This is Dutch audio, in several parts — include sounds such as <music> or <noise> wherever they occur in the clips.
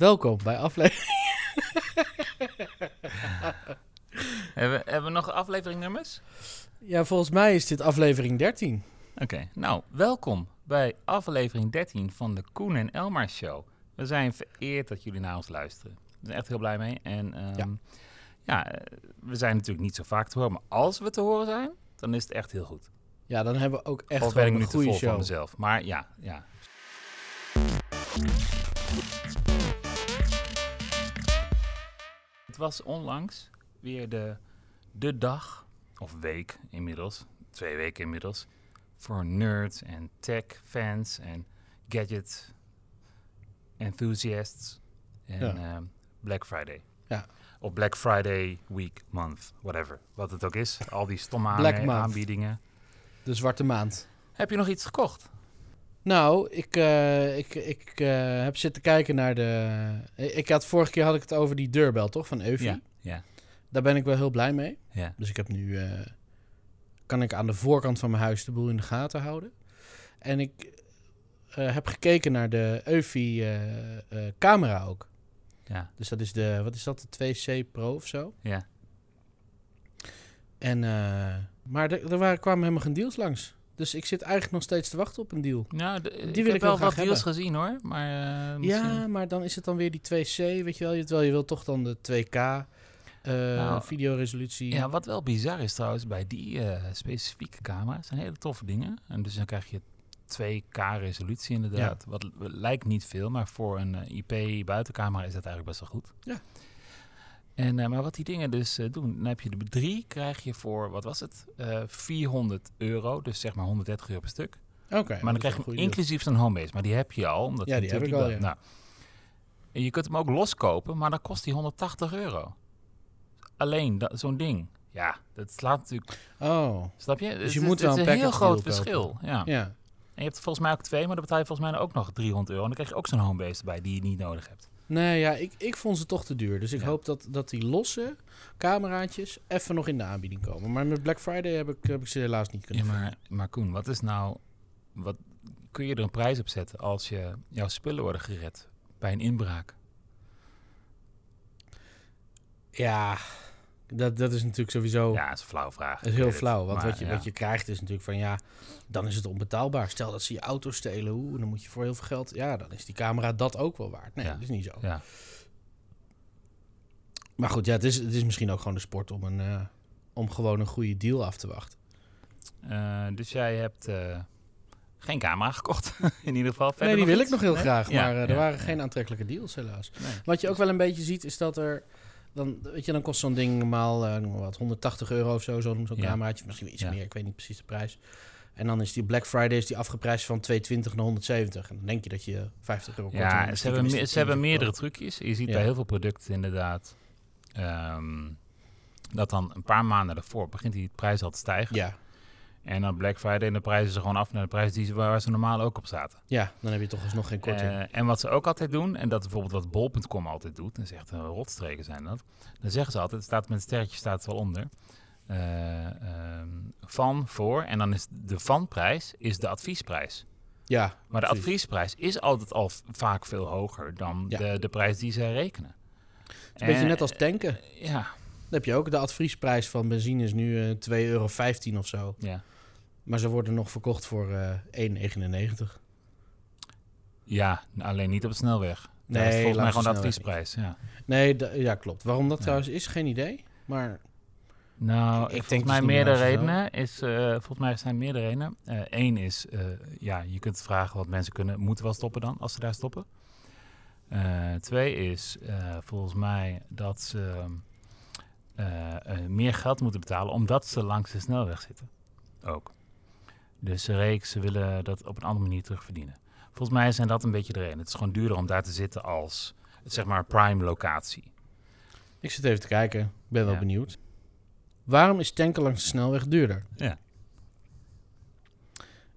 Welkom bij aflevering. <laughs> Hebben, we- hebben we nog afleveringnummers? Ja, volgens mij is dit aflevering 13. Oké, nou, welkom bij aflevering 13 van de Koen en Elmar Show. We zijn vereerd dat jullie naar ons luisteren. We zijn echt heel blij mee. En ehm, Ja. ja, eh, we zijn natuurlijk niet zo vaak te horen, maar als we te horen zijn, dan is het echt heel goed. Ja, dan hebben we ook echt of ben ik nu een te goede vol van show. mezelf? Maar ja, ja. Was onlangs weer de, de dag, of week inmiddels, twee weken inmiddels, voor nerds en tech fans en gadget enthusiasts en Ja. ehm, Black Friday. Ja. Of Black Friday week, month, whatever. Wat het ook is. Al die stomme aanbiedingen. De zwarte maand. Heb je nog iets gekocht? Nou, ik, eh, ik, ik eh, heb zitten kijken naar de... Ik had, vorige keer had ik het over die deurbel, toch? Van Eufy. Ja, ja, Daar ben ik wel heel blij mee. ja. Dus ik heb nu... eh, kan ik aan de voorkant van mijn huis de boel in de gaten houden. En ik eh, heb gekeken naar de Eufy eh, eh, camera ook. Ja, Dus dat is de... Wat is dat? De 2C Pro of zo? ja. En, eh, maar er, er waren, kwamen helemaal geen deals langs. Dus ik zit eigenlijk nog steeds te wachten op een deal. Nou, de, ik wil heb ik wel wel wat deals hebben. gezien hoor. Maar eh, Ja, maar dan is het dan weer die 2C, weet je wel. Je- Terwijl je wil toch dan de 2K eh Nou, videoresolutie. Ja, wat wel bizar is trouwens bij die eh, specifieke camera's, zijn hele toffe dingen. En dus dan krijg je 2K resolutie inderdaad. Wat lijkt niet veel, maar voor een IP buitencamera is dat eigenlijk best wel goed. Ja. En, eh, maar wat die dingen dus eh, doen, dan heb je de drie, krijg je voor, wat was het, Eh 400 euro, dus zeg maar 130 euro per stuk. Oké. Maar dan krijg je inclusief zijn homebase, maar die heb je al. Omdat Ja, je die heb ik al, Nou, en je kunt hem ook loskopen, maar dan kost hij 180 euro. Alleen dat- zo'n ding. Ja, dat slaat natuurlijk. Oh, Snap je? Dus je moet het wel is een een heel groot verschil. Ja. ja. En je hebt volgens mij ook twee, maar dan betaal je volgens mij ook nog 300 euro. En dan krijg je ook zo'n homebase erbij die je niet nodig hebt. Nee, ja, ik, ik vond ze toch te duur. Dus ik Ja. hoop dat, dat die losse cameraatjes even nog in de aanbieding komen. Maar met Black Friday heb ik, heb ik ze helaas niet Ja, kunnen vinden. maar, maar Koen, wat is nou. Wat, kun je er een prijs op zetten als je, jouw spullen worden gered bij een inbraak? Ja, dat, dat is natuurlijk sowieso... Ja, dat is een flauwe vraag. Dat is heel het. flauw, want Maar wat, je, ja. wat je krijgt is natuurlijk van ja, dan is het onbetaalbaar. Stel dat ze je auto stelen, hoe, dan moet je voor heel veel geld, ja, dan is die camera dat ook wel waard. Nee, Ja. dat is niet zo. Ja. Maar goed, ja, het is, het is misschien ook gewoon de sport om, een, eh, om gewoon een goede deal af te wachten. Eh, dus jij hebt eh, geen camera gekocht, <laughs> in ieder geval. Verder nee, die wil iets? ik nog heel Nee? graag, maar er ja, waren ja. geen aantrekkelijke deals helaas. Nee. Wat je ook wel een beetje ziet is dat er, dan, weet je, dan kost zo'n ding normaal eh, wat, 180 euro of zo, zo'n Ja. cameraatje, misschien iets Ja. meer, ik weet niet precies de prijs. En dan is die Black Friday is die afgeprijsd van 220 naar 170. En dan denk je dat je 50 euro korting hebt, Ja, ze hebben, me- ze hebben 10 meerdere trucjes. Je ziet Ja. bij heel veel producten inderdaad ehm, dat dan een paar maanden ervoor begint die prijs al te stijgen. Ja, En dan Black Friday en de prijzen ze gewoon af naar de prijs die ze, waar ze normaal ook op zaten. ja, dan heb je toch alsnog geen korting. Eh, en wat ze ook altijd doen, en dat is bijvoorbeeld wat bol.com altijd doet, dat is echt een rotstreken zijn dat. Dan zeggen ze altijd, het staat met een sterretje staat het wel onder. eh, ehm, van, voor, en dan is de vanprijs is de adviesprijs. ja, Maar de precies. adviesprijs is altijd al vaak veel hoger dan Ja. de, de prijs die zij rekenen. Het is een beetje net als tanken. eh, Ja, Dan heb je ook de adviesprijs van benzine is nu eh 2,15 euro of zo. ja. Maar ze worden nog verkocht voor eh 1,99. ja, alleen niet op de snelweg. Nee, is volgens mij gewoon de adviesprijs. Ja. Nee, ja, klopt. Waarom dat Ja. trouwens is, geen idee. Maar Nou, Ik ik denk volgens dus mij meer meerdere redenen. Is, eh, volgens mij zijn meerdere redenen. Eén is, ja, je kunt vragen wat mensen kunnen, moeten wel stoppen dan, als ze daar stoppen. Twee is, volgens mij, dat ze meer geld moeten betalen, omdat ze langs de snelweg zitten. Ook. Dus ze rekenen, ze willen dat op een andere manier terugverdienen. Volgens mij zijn dat een beetje de reden. Het is gewoon duurder om daar te zitten als, zeg maar, prime locatie. ik zit even te kijken. Ik ben wel Ja. benieuwd. Waarom is tanken langs de snelweg duurder? Ja.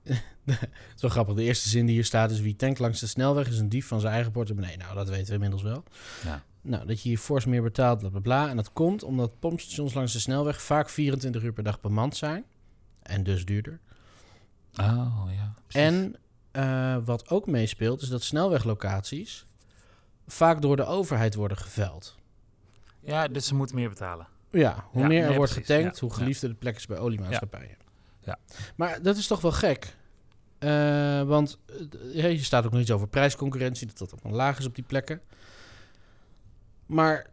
<laughs> Zo grappig. De eerste zin die hier staat is... Wie tankt langs de snelweg is een dief van zijn eigen portemonnee. Nou, dat weten we inmiddels wel. Ja. Nou, dat je hier fors meer betaalt, bla bla bla. En dat komt omdat pompstations langs de snelweg... vaak 24 uur per dag bemand zijn. En dus duurder. Oh, ja. precies. En eh, wat ook meespeelt, is dat snelweglocaties vaak door de overheid worden geveld. Ja, dus ze moeten meer betalen. Ja, hoe Ja, meer er nee, wordt precies, getankt, ja. hoe geliefder de plek is bij oliemaatschappijen. Ja. Maar dat is toch wel gek. Eh, want ja, je staat ook nog iets over prijsconcurrentie, dat dat allemaal laag is op die plekken. Maar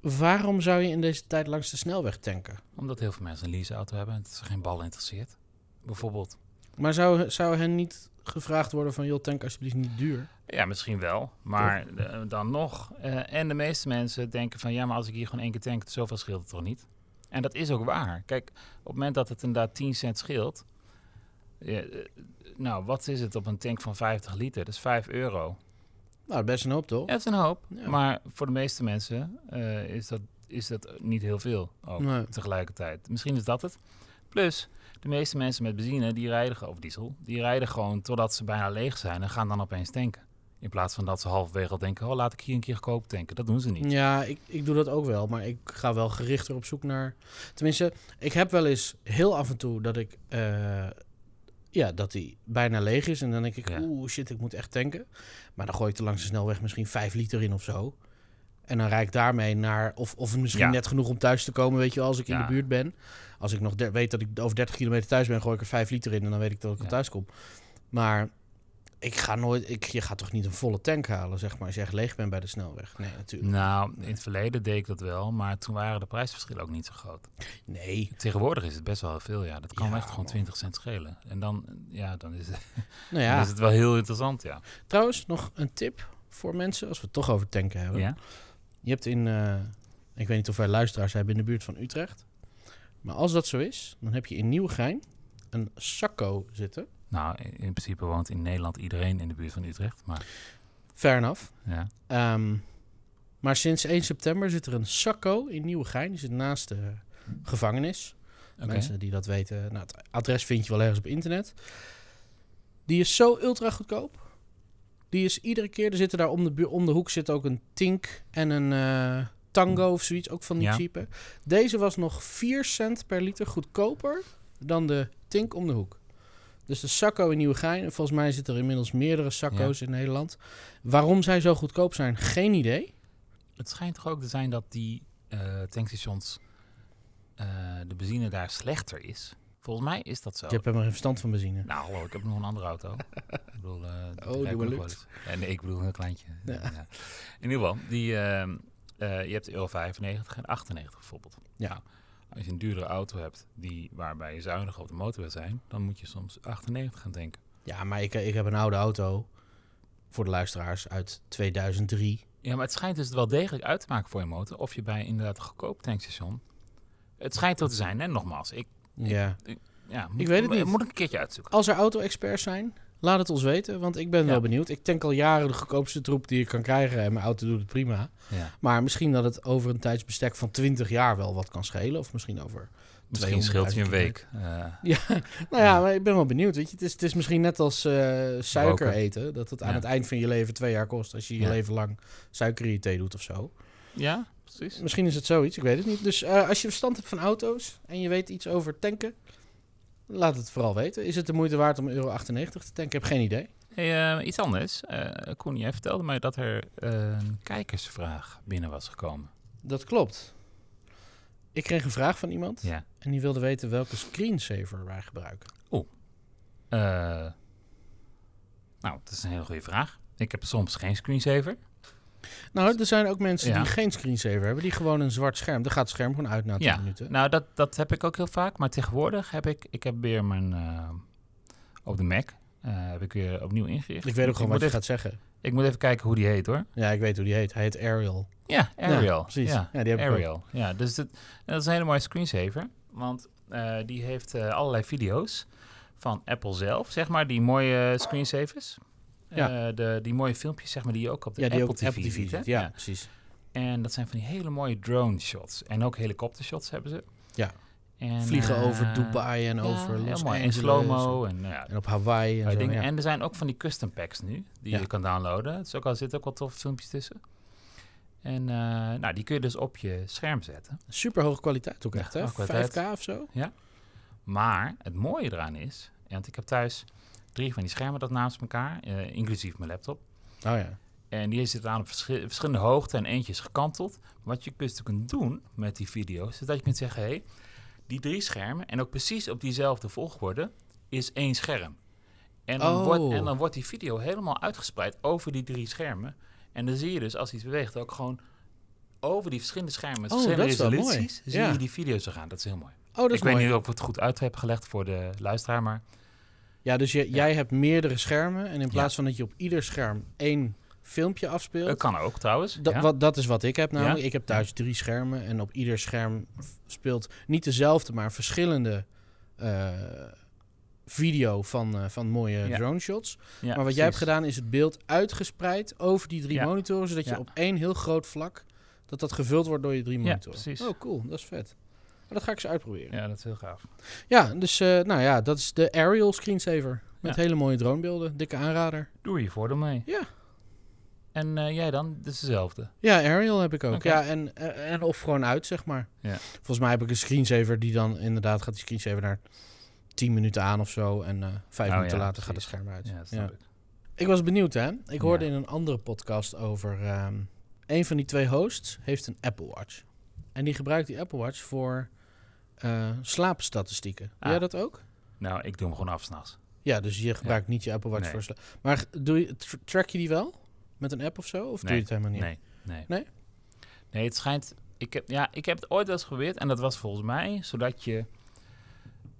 waarom zou je in deze tijd langs de snelweg tanken? Omdat heel veel mensen een leaseauto hebben en dat ze geen bal interesseert. Bijvoorbeeld. Maar zou, zou hen niet gevraagd worden van, joh, tank alsjeblieft niet duur? Ja, misschien wel. Maar dan nog. eh, en de meeste mensen denken van... ja, maar als ik hier gewoon één keer tank... zoveel scheelt het toch niet? En dat is ook waar. Kijk, op het moment dat het inderdaad 10 cent scheelt... ja, eh, nou, wat is het op een tank van 50 liter? Dat is 5 euro. Nou, best een hoop toch? Ja, dat is een hoop. Ja. Maar voor de meeste mensen eh, is, dat, is dat niet heel veel ook, Nee. tegelijkertijd. Misschien is dat het. Plus, de meeste mensen met benzine, die rijden, of diesel... die rijden gewoon totdat ze bijna leeg zijn... en gaan dan opeens tanken. In plaats van dat ze halverwege al denken... oh, laat ik hier een keer goedkoop tanken. Dat doen ze niet. Ja, ik, ik doe dat ook wel. Maar ik ga wel gerichter op zoek naar... Tenminste, ik heb wel eens heel af en toe dat ik... eh, ja, dat die bijna leeg is. En dan denk ik, Ja. oeh, shit, ik moet echt tanken. Maar dan gooi ik er langs de snelweg misschien 5 liter in of zo. En dan rijd ik daarmee naar... Of, of misschien Ja. net genoeg om thuis te komen, weet je wel, als ik in de buurt ben. Als ik nog weet dat ik over 30 kilometer thuis ben, gooi ik er 5 liter in. En dan weet ik dat ik al thuis kom. Maar... Ik ga nooit, ik, je gaat toch niet een volle tank halen, zeg maar, als je echt leeg bent bij de snelweg? Nee, natuurlijk. Nou, in het verleden deed ik dat wel... maar toen waren de prijsverschillen ook niet zo groot. Nee. Tegenwoordig is het best wel heel veel, ja. Dat kan Ja, echt gewoon man. 20 cent schelen. En dan, ja, dan is, het, <laughs> Nou dan ja, is het wel heel interessant, ja. trouwens, nog een tip voor mensen, als we het toch over tanken hebben. Ja? Je hebt in, eh, ik weet niet of wij luisteraars hebben in de buurt van Utrecht. Maar als dat zo is, dan heb je in Nieuwegein een Sacco zitten. Nou, in, in principe woont in Nederland iedereen in de buurt van Utrecht. Maar Fair enough. ja, Ehm, maar sinds 1 september zit er een Sacco in Nieuwegein. Die zit naast de gevangenis. Mensen die dat weten, nou, het adres vind je wel ergens op internet. Die is zo ultra goedkoop. Die is iedere keer, er zitten daar om de, bu- om de hoek zit ook een Tink en een eh, Tango of zoiets, ook van die Ja. Deze was nog 4 cent per liter goedkoper dan de Tink om de hoek. Dus de Sacco in Nieuwegein, en volgens mij zitten er inmiddels meerdere Sacco's in Nederland. Waarom zij zo goedkoop zijn, geen idee. Het schijnt toch ook te zijn dat die eh, tankstations, eh, de benzine daar slechter is. Volgens mij is dat zo. Je hebt helemaal geen verstand van benzine. Nou, hallo, ik heb nog een andere auto. <laughs> ik bedoel, eh, Oh, die lukt. nee, ik bedoel een heel kleintje. Ja. Ja. In ieder geval, die, je hebt de euro 95 en 98 bijvoorbeeld. Ja. Nou, als je een duurdere auto hebt die, waarbij je zuinig op de motor wil zijn, dan moet je soms 98 gaan denken. Ja, maar ik, ik heb een oude auto, voor de luisteraars, uit 2003. Ja, maar het schijnt dus wel degelijk uit te maken voor je motor of je bij inderdaad een goedkoop tankstation. Het schijnt zo te zijn, hè? Nogmaals, ik, Ja. ja, moet, Ik weet het niet. Moet ik een keertje uitzoeken. Als er auto-experts zijn, laat het ons weten, want ik ben Ja. wel benieuwd. Ik tank al jaren de goedkoopste troep die ik kan krijgen en mijn auto doet het prima. Ja. Maar misschien dat het over een tijdsbestek van 20 jaar wel wat kan schelen. Of misschien over... Misschien scheelt je een 200.000 week. Eh, <laughs> Nou ja, maar ik ben wel benieuwd. Weet je, het, is, het is misschien net als eh, suiker Roken. eten. Dat het aan Ja. het eind van je leven twee jaar kost. Als je je Ja. leven lang suiker in je thee doet of zo. ja, precies. Misschien is het zoiets, ik weet het niet. Dus eh, als je verstand hebt van auto's en je weet iets over tanken... Laat het vooral weten. Is het de moeite waard om euro 98 te tanken? Ik heb geen idee. Hey, eh, iets anders. Eh Koen, jij vertelde mij dat er eh, een kijkersvraag binnen was gekomen. Dat klopt. Ik kreeg een vraag van iemand Ja. en die wilde weten welke screensaver wij gebruiken. Eh, nou, dat is een hele goede vraag. Ik heb soms geen screensaver. Nou, er zijn ook mensen Ja. die geen screensaver hebben, die gewoon een zwart scherm. Dan gaat het scherm gewoon uit na 10 Ja, minuten. Nou, dat, dat heb ik ook heel vaak. Maar tegenwoordig heb ik, ik heb weer mijn, eh, op de Mac, eh, heb ik weer opnieuw ingericht. ik weet ook gewoon wat je even, gaat zeggen. Ik moet even kijken hoe die heet hoor. Ja, ik weet hoe die heet. Hij heet Ariel. Ja, Ariel. precies. Ja, Ja, die heb ik ook. Ariel. Ja, dus dat, dat is een hele mooie screensaver. Want eh, die heeft allerlei video's van Apple zelf, zeg maar, die mooie screensavers. Ja. Eh, de, die mooie filmpjes, zeg maar, die je ook op de Ja, Apple TV, Apple TV ziet. ziet. Ja, precies. En dat zijn van die hele mooie drone shots. En ook helikoptershots hebben ze. Ja. En, Vliegen eh, over Dubai en ja, over Los. En slow-mo. En, nou ja, En op Hawaii en zo. dingen. ja. En er zijn ook van die custom packs nu, die Ja. je kan downloaden. Dus ook al zitten ook wat toffe filmpjes tussen. En eh, nou, die kun je dus op je scherm zetten. Super hoge kwaliteit ook Ja, echt, hè? hoge kwaliteit. 5K of zo? Maar het mooie eraan is, want ik heb thuis drie van die schermen dat naast elkaar, eh, inclusief mijn laptop. Oh ja. En die zit aan op verschi- verschillende hoogte en eentje is gekanteld. Wat je dus kunt doen met die video's, is dat je kunt zeggen, hé, hey, die drie schermen en ook precies op diezelfde volgorde is één scherm. En dan, Oh. wordt, en dan wordt die video helemaal uitgespreid over die drie schermen. En dan zie je dus, als iets beweegt, ook gewoon over die verschillende schermen Oh, verschillende dat is wel mooi. resoluties, zie Ja. je die video's gaan. Dat is heel mooi. Oh, dat is ik weet niet of ik het goed uit heb gelegd voor de luisteraar, maar Ja, dus je, jij hebt meerdere schermen. En in plaats van dat je op ieder scherm één filmpje afspeelt... het kan ook trouwens. Dat, ja. wat, dat is wat ik heb namelijk. Ja? Ik heb thuis drie schermen en op ieder scherm speelt niet dezelfde, maar verschillende eh, video van, eh, van mooie Ja. drone shots. Maar wat jij hebt gedaan is het beeld uitgespreid over die drie monitoren, zodat je op één heel groot vlak dat dat gevuld wordt door je drie Ja, monitoren. precies. Oh, cool, dat is vet. Maar dat ga ik eens uitproberen. Ja, Ja, dat is heel gaaf. dus eh, nou ja, dat is de aerial screensaver met Ja. hele mooie dronebeelden. Dikke aanrader. Doe je voordeel mee. Ja. En eh, jij dan? Dat is dezelfde. Ja, Ariel heb ik ook. Ja, en, eh, en of gewoon uit, zeg maar. Ja. Volgens mij heb ik een screensaver die dan inderdaad gaat die screensaver naar 10 minuten aan of zo. En vijf Oh, minuten ja, later gaat het scherm uit. Ja, dat snap ik. Ik was benieuwd, hè? Ik hoorde Ja. in een andere podcast over... ehm een van die twee hosts heeft een Apple Watch. En die gebruikt die Apple Watch voor eh, slaapstatistieken. Doe Ah. jij dat ook? Nou, ik doe hem gewoon af s'nachts. Ja, dus je gebruikt niet je Apple Watch Nee. voor slaap. Maar doe je, tra- track je die wel? Met een app of zo? Of doe je het helemaal niet? Nee, nee. Nee? Nee, het schijnt... Ik heb, ja, ik heb het ooit wel eens geprobeerd. En dat was volgens mij zodat je...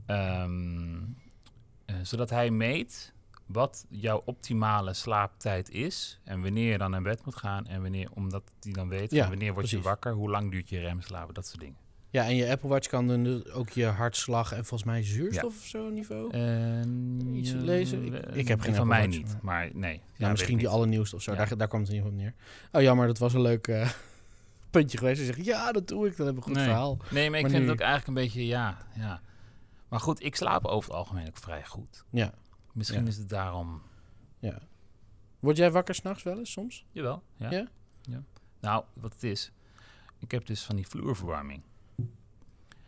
ehm, eh, zodat hij meet wat jouw optimale slaaptijd is. En wanneer je dan naar bed moet gaan. En wanneer, omdat hij dan weet, Ja, wanneer word je wakker. Hoe lang duurt je remslapen, dat soort dingen. Ja, en je Apple Watch kan dan dus ook je hartslag en volgens mij zuurstof of zo niveau. Eh, Iets ja, lezen? Ik- ik heb geen Van mij Watch, niet, maar nee. Ja, misschien ik die allernieuwste of zo. Ja. Daar, daar kwam het in ieder geval op neer. Oh jammer, dat was een leuk eh, <laughs> puntje geweest. Ze zeggen, ja, dat doe ik. Dan hebben we een goed Nee. verhaal. Nee, maar ik Maar vind nu- het ook eigenlijk een beetje, ja, ja. Maar goed, ik slaap over het algemeen ook vrij goed. Ja, Misschien is het daarom... ja. Word jij wakker s'nachts wel eens soms? Jawel, ja. Ja? ja. Nou, wat het is... Ik heb dus van die vloerverwarming.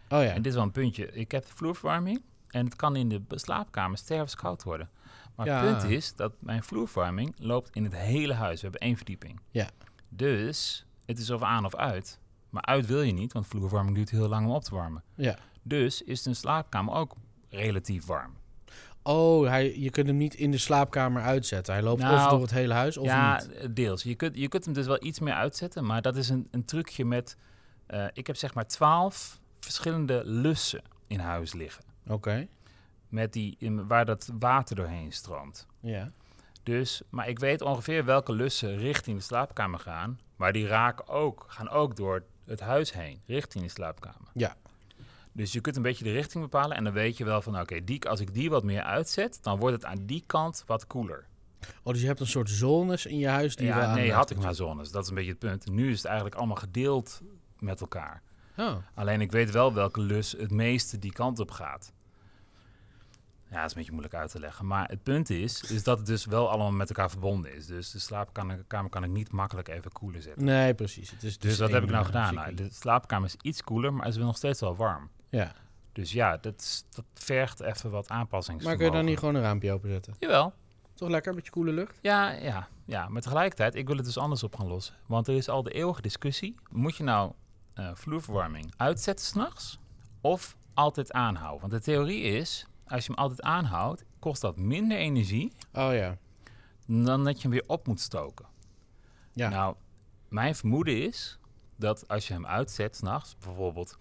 Oh ja. En dit is wel een puntje. Ik heb vloerverwarming en het kan in de slaapkamer stervenskoud worden. Maar Ja. het punt is dat mijn vloerverwarming loopt in het hele huis. We hebben één verdieping. Ja. Dus het is of aan of uit. Maar uit wil je niet, want vloerverwarming duurt heel lang om op te warmen. ja. Dus is de slaapkamer ook relatief warm. Oh, hij, je kunt hem niet in de slaapkamer uitzetten. Hij loopt of Nou, door het hele huis of ja, niet. deels. Je kunt, je kunt hem dus wel iets meer uitzetten, maar dat is een, een trucje met... eh, ik heb zeg maar twaalf verschillende lussen in huis liggen. Oké, Met die, in, waar dat water doorheen stroomt. ja. Dus, maar ik weet ongeveer welke lussen richting de slaapkamer gaan. Maar die raken ook, gaan ook door het huis heen, richting de slaapkamer. Ja. Dus je kunt een beetje de richting bepalen en dan weet je wel van, oké, die als ik die wat meer uitzet, dan wordt het aan die kant wat koeler. Oh, dus je hebt een soort zones in je huis die Ja, nee, had ik maar zones. Dat is een beetje het punt. Nu is het eigenlijk allemaal gedeeld met elkaar. Oh, Alleen ik weet wel welke lus het meeste die kant op gaat. Ja, dat is een beetje moeilijk uit te leggen. Maar het punt is, is dat het dus wel allemaal met elkaar verbonden is. Dus de slaapkamer kan ik niet makkelijk even koeler zetten. nee, precies. Het is, het Dus is wat heb ik nou gedaan? Nou, de slaapkamer is iets koeler, maar is wel nog steeds wel warm. Ja, Dus ja, dat, is- dat vergt even wat aanpassingen. maar kun je dan niet gewoon een raampje openzetten? Jawel. Toch lekker, een beetje koele lucht? Ja, ja, ja, maar tegelijkertijd, ik wil het dus anders op gaan lossen. Want er is al de eeuwige discussie. Moet je nou eh, vloerverwarming uitzetten s'nachts of altijd aanhouden? Want de theorie is, als je hem altijd aanhoudt, kost dat minder energie Oh ja. dan dat je hem weer op moet stoken. Ja. Nou, mijn vermoeden is dat als je hem uitzet s'nachts, bijvoorbeeld,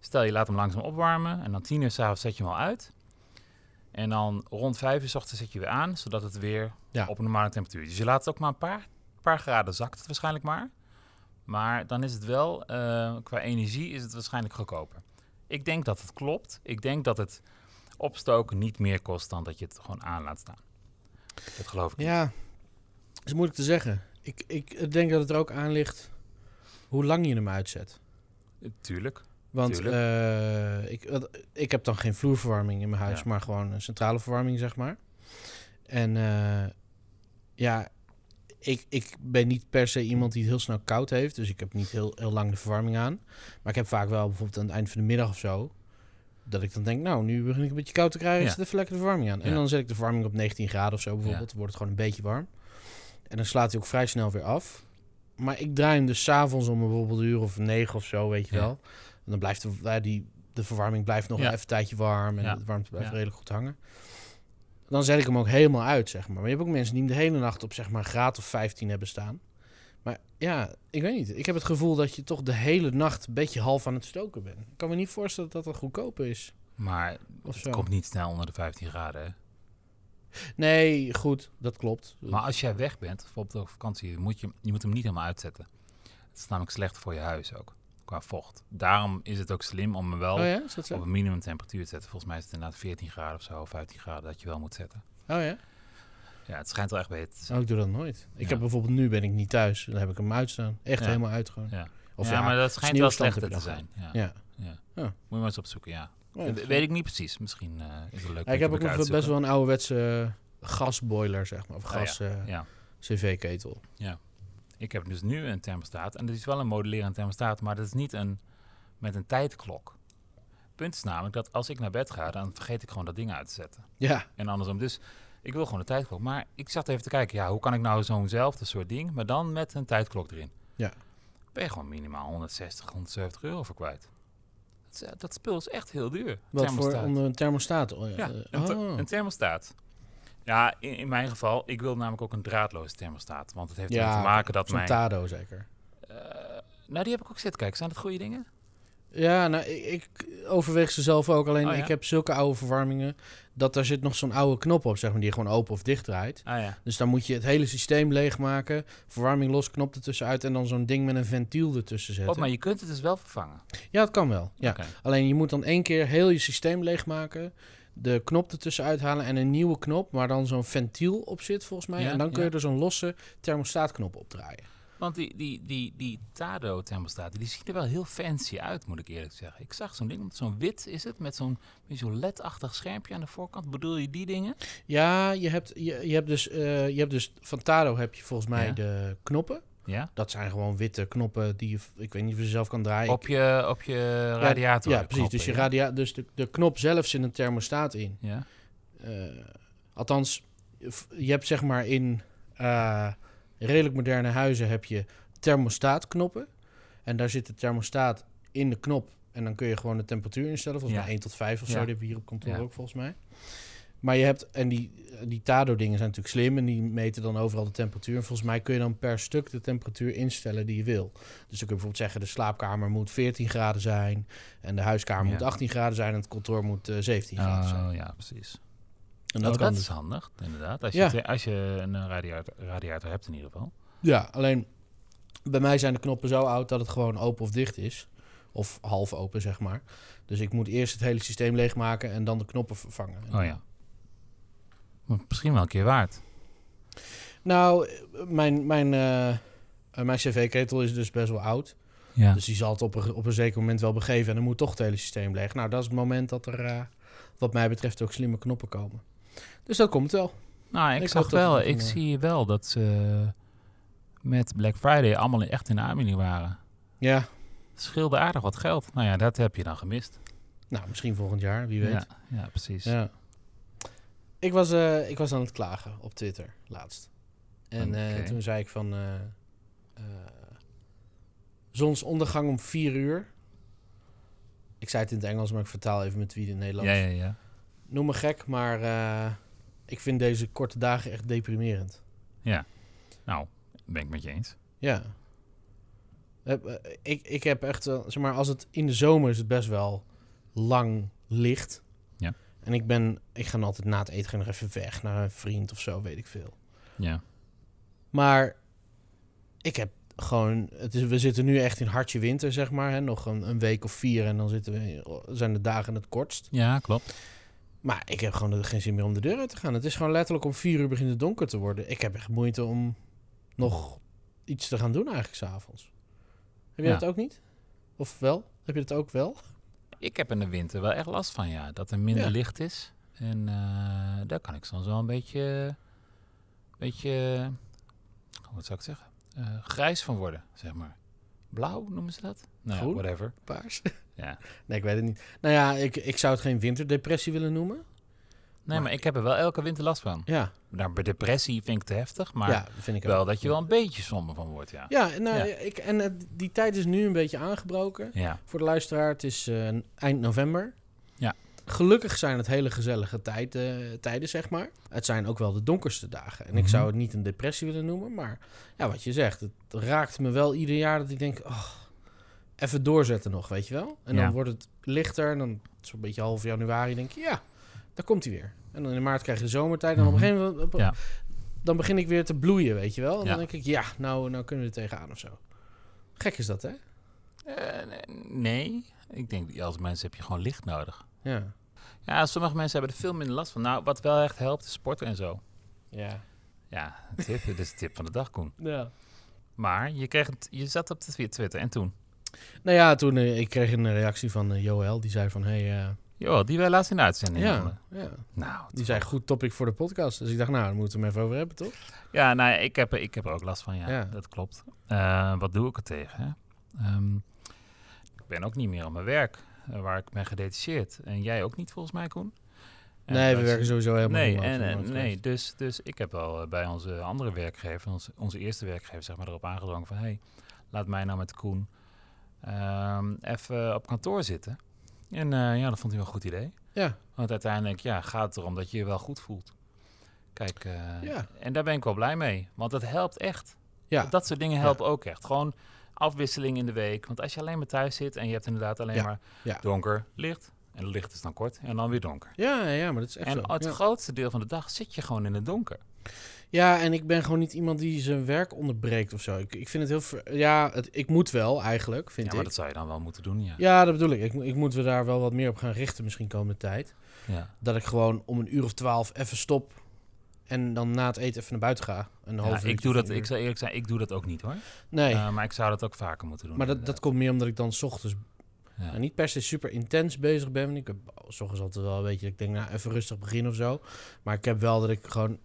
stel je laat hem langzaam opwarmen en dan tien uur s'avonds zet je hem al uit. En dan rond vijf uur s ochtends zet je weer aan, zodat het weer Ja. op een normale temperatuur is. Dus je laat het ook maar een paar, paar graden zakt het waarschijnlijk maar. Maar dan is het wel, eh, qua energie is het waarschijnlijk goedkoper. Ik denk dat het klopt. Ik denk dat het opstoken niet meer kost dan dat je het gewoon aan laat staan. Dat geloof ik niet. Ja, is moeilijk te zeggen. Ik, ik denk dat het er ook aan ligt hoe lang je hem uitzet. Tuurlijk. Want eh, ik, ik heb dan geen vloerverwarming in mijn huis, Ja. maar gewoon een centrale verwarming, zeg maar. En eh, ja, ik, ik ben niet per se iemand die het heel snel koud heeft, dus ik heb niet heel, heel lang de verwarming aan. Maar ik heb vaak wel bijvoorbeeld aan het eind van de middag of zo, dat ik dan denk, nou, nu begin ik een beetje koud te krijgen, Ja. zet even lekker de verwarming aan. En Ja. dan zet ik de verwarming op 19 graden of zo bijvoorbeeld, dan wordt het gewoon een beetje warm. En dan slaat hij ook vrij snel weer af. Maar ik draai hem dus s'avonds om bijvoorbeeld een uur of negen of zo, weet je wel. En dan blijft de, die, de verwarming blijft nog even een tijdje warm en de warmte blijft redelijk goed hangen. Dan zet ik hem ook helemaal uit, zeg maar. Maar je hebt ook mensen die hem de hele nacht op zeg maar een graad of 15 hebben staan. Maar ja, ik weet niet. Ik heb het gevoel dat je toch de hele nacht een beetje half aan het stoken bent. Ik kan me niet voorstellen dat dat goedkoper is. Maar Of het zo. komt niet snel onder de 15 graden. Hè? Nee, goed, dat klopt. Maar als jij weg bent, bijvoorbeeld op vakantie, moet je, je moet hem niet helemaal uitzetten. Het is namelijk slecht voor je huis ook, qua vocht. Daarom is het ook slim om hem wel oh ja, op een minimum temperatuur te zetten. Volgens mij is het inderdaad 14 graden of zo, of 15 graden dat je wel moet zetten. Oh ja? Ja, het schijnt wel echt beter te zijn. Oh, ik doe dat nooit. Ik Ja. heb bijvoorbeeld nu ben ik niet thuis. Dan heb ik hem uitstaan. Echt Ja. helemaal uit gewoon. Ja. Of ja, maar dat schijnt wel slechter te zijn. Ja. Ja. Ja. Ja. Moet je maar eens opzoeken, ja. Oh, Dat weet ik niet precies. Misschien eh, is het leuk. Ja, ik heb ook nog best wel een ouderwetse gasboiler, zeg maar. Of Oh ja, gas eh, Ja, cv-ketel. Ik heb dus nu een thermostaat. En dat is wel een modellerend thermostaat, maar dat is niet een met een tijdklok. Punt is namelijk dat als ik naar bed ga, dan vergeet ik gewoon dat ding uit te zetten. Ja, En andersom. Dus ik wil gewoon een tijdklok. Maar ik zat even te kijken, ja, hoe kan ik nou zo'nzelfde soort ding, maar dan met een tijdklok erin? Ja. Ben je gewoon minimaal 160, 170 euro voor kwijt. Dat, is- dat spul is echt heel duur. wat Thermostaat. voor onder een thermostaat. Oh, Ja, eh, een, th- oh. een thermostaat. Ja, in, in mijn geval, ik wil namelijk ook een draadloze thermostaat. Want het heeft ermee te maken dat mijn... Tado zeker. Eh, nou, die heb ik ook zitten kijken. Zijn dat goede dingen? Ja, nou, ik, ik overweeg ze zelf ook. Alleen Oh, ja? ik heb zulke oude verwarmingen... dat daar zit nog zo'n oude knop op, zeg maar... die je gewoon open of dicht draait. Ah ja. Dus dan moet je het hele systeem leegmaken. Verwarming los, knop ertussenuit... en dan zo'n ding met een ventiel ertussen zetten. Oh, maar je kunt het dus wel vervangen. Ja, dat kan wel. Ja. Alleen je moet dan één keer heel je systeem leegmaken. De knop ertussen uithalen en een nieuwe knop, waar dan zo'n ventiel op zit volgens mij. Ja, en dan kun ja. je er zo'n losse thermostaatknop opdraaien. Want die, die, die, die Tado-thermostaten, die zien er wel heel fancy uit, moet ik eerlijk zeggen. Ik zag zo'n ding, zo'n wit is het, met zo'n zo'n LED-achtig schermpje aan de voorkant. Bedoel je die dingen? Ja, je hebt, je, je hebt, dus, eh, je hebt dus van Tado heb je volgens mij Ja. de knoppen. Ja? Dat zijn gewoon witte knoppen die je, ik weet niet of je ze zelf kan draaien. Op je, op je radiator. ja, precies. Dus, je radia dus de, de knop zelf zit een thermostaat in. Ja? Eh, althans, je hebt zeg maar in eh, redelijk moderne huizen heb je thermostaatknoppen. En daar zit de thermostaat in de knop. En dan kun je gewoon de temperatuur instellen. Volgens Ja. mij 1 tot 5 of Ja. zo. Die hebben we hier op kantoor Ja. ook volgens mij. Maar je hebt, en die, die Tado-dingen zijn natuurlijk slim. En die meten dan overal de temperatuur. En volgens mij kun je dan per stuk de temperatuur instellen die je wil. Dus dan kun je bijvoorbeeld zeggen: de slaapkamer moet 14 graden zijn. En de huiskamer Ja. moet 18 graden zijn. En het kantoor moet eh, 17 graden zijn. Oh, ja, precies. En Dat, dat kan is handig, inderdaad. Als je, Ja. als je een eh, radiator, radiator hebt in ieder geval. Ja, alleen bij mij zijn de knoppen zo oud dat het gewoon open of dicht is. Of half open, zeg maar. Dus ik moet eerst het hele systeem leegmaken en dan de knoppen vervangen. Oh ja. Misschien wel een keer waard. Nou, mijn, mijn, eh, mijn cv-ketel is dus best wel oud. Ja. Dus die zal het op een, op een zeker moment wel begeven. En dan moet toch het hele systeem leeg. Nou, dat is het moment dat er, eh, wat mij betreft, ook slimme knoppen komen. Dus dat komt wel. Nou, ik, Ik zag wel, ik eh, zie wel dat ze met Black Friday allemaal echt in de aanbieding waren. Ja, Het scheelde aardig wat geld. Nou ja, dat heb je dan gemist. nou, misschien volgend jaar, wie weet. Ja, ja precies. Ja. Ik was, eh, ik was aan het klagen op Twitter laatst. En eh, toen zei ik van... eh, zonsondergang om vier uur. Ik zei het in het Engels, maar ik vertaal even met wie in het Nederlands. Ja, ja, ja. Noem me gek, maar ik vind deze korte dagen echt deprimerend. Nou, ben ik met je eens. Ja. Ik, ik heb echt, zeg maar, als het in de zomer is het best wel lang licht. En ik ben, ik ga altijd na het eten nog even weg naar een vriend of zo, weet ik veel. Ja. Maar ik heb gewoon, het is, we zitten nu echt in hartje winter, zeg maar. Hè? Nog een, een week of vier en dan zitten we, zijn de dagen het kortst. Ja, klopt. Maar ik heb gewoon geen zin meer om de deur uit te gaan. Het is gewoon letterlijk om vier uur begint het donker te worden. Ik heb echt moeite om nog iets te gaan doen eigenlijk s'avonds. Heb je Ja. dat ook niet? Of wel? Heb je dat ook wel? Ik heb in de winter wel echt last van, ja. Dat er minder Ja. licht is. En eh, daar kan ik soms wel een beetje... beetje wat zou ik zeggen? Eh, grijs van worden, zeg maar. Blauw noemen ze dat? Nou, ja, whatever. Paars? Ja. <laughs> Nee, ik weet het niet. Nou ja, ik, ik zou het geen winterdepressie willen noemen. Nee, maar ik heb er wel elke winter last van. Ja, Nou, bij depressie vind ik te heftig, maar ja, vind ik wel ook. dat je wel een beetje somber van wordt, ja. Ja, en, nou, Ja. Ik, en die tijd is nu een beetje aangebroken. Ja, Voor de luisteraar, het is eh, eind november. Ja. Gelukkig zijn het hele gezellige tijd, tijden, zeg maar. Het zijn ook wel de donkerste dagen. En ik Mhm. zou het niet een depressie willen noemen, maar ja, wat je zegt, het raakt me wel ieder jaar dat ik denk, oh, even doorzetten nog, weet je wel? En dan wordt het lichter en dan zo'n beetje half januari denk je, ja, daar komt hij weer. En dan in maart krijg je de zomertijd en op een Mhm. gegeven moment... op- Ja. Dan begin ik weer te bloeien, weet je wel? En dan denk ik, ja, nou, nou kunnen we er tegenaan of zo. Gek is dat, hè? Eh, nee, ik denk dat als mensen heb je gewoon licht nodig. Ja. Ja, sommige mensen hebben er veel minder last van. Nou, wat wel echt helpt, is sporten en zo. Ja. Ja, tip, dit is de tip van de dag, Koen. Ja. Maar je, kreeg het, je zat op Twitter en toen? Nou ja, toen eh, ik kreeg een reactie van eh, Joël. Die zei van, hey, Joh, die wij laatst in de uitzending ja, ja. Nou, Die zei, goed topic voor de podcast. Dus ik dacht, nou, daar moeten we hem even over hebben, toch? Ja, nou, ik heb, ik heb er ook last van, ja. Ja. Dat klopt. Eh, wat doe ik er tegen? Hè? Ehm, ik ben ook niet meer aan mijn werk, eh, waar ik ben gedetacheerd. En jij ook niet, volgens mij, Koen? En nee, we werken sowieso helemaal Nee, niet en, nee dus, dus ik heb wel eh, bij onze andere werkgever, onze, onze eerste werkgever, zeg maar, erop aangedrongen van... hey, laat mij nou met Koen ehm, even op kantoor zitten. En eh, ja, dat vond hij wel een goed idee. Ja, Want uiteindelijk ja, gaat het erom dat je je wel goed voelt. Kijk, eh, Ja. en daar ben ik wel blij mee. Want het helpt echt. ja, Dat soort dingen helpen ook echt. Gewoon afwisseling in de week. Want als je alleen maar thuis zit en je hebt inderdaad alleen Ja, maar donker, licht. En het licht is dan kort en dan weer donker. ja, ja, maar dat is echt en zo. het grootste deel van de dag zit je gewoon in het donker. Ja, en ik ben gewoon niet iemand die zijn werk onderbreekt of zo. Ik, ik vind het heel... Ja, het, ik moet wel eigenlijk, vind ja, maar ik. dat zou je dan wel moeten doen, ja. Ja, dat bedoel ik. ik. Ik moet we daar wel wat meer op gaan richten misschien komende tijd. Ja. Dat ik gewoon om een uur of twaalf even stop... en dan na het eten even naar buiten ga. Een Ja, half ik uurtje doe dat, ik zou eerlijk zijn, ik doe dat ook niet hoor. Nee, Eh, maar ik zou dat ook vaker moeten doen. maar dat, dat komt meer omdat ik dan 's ochtends Ja. Nou, niet per se super intens bezig ben. Ik heb s ochtends altijd wel een beetje... Ik denk, nou, even rustig beginnen of zo. Maar ik heb wel dat ik gewoon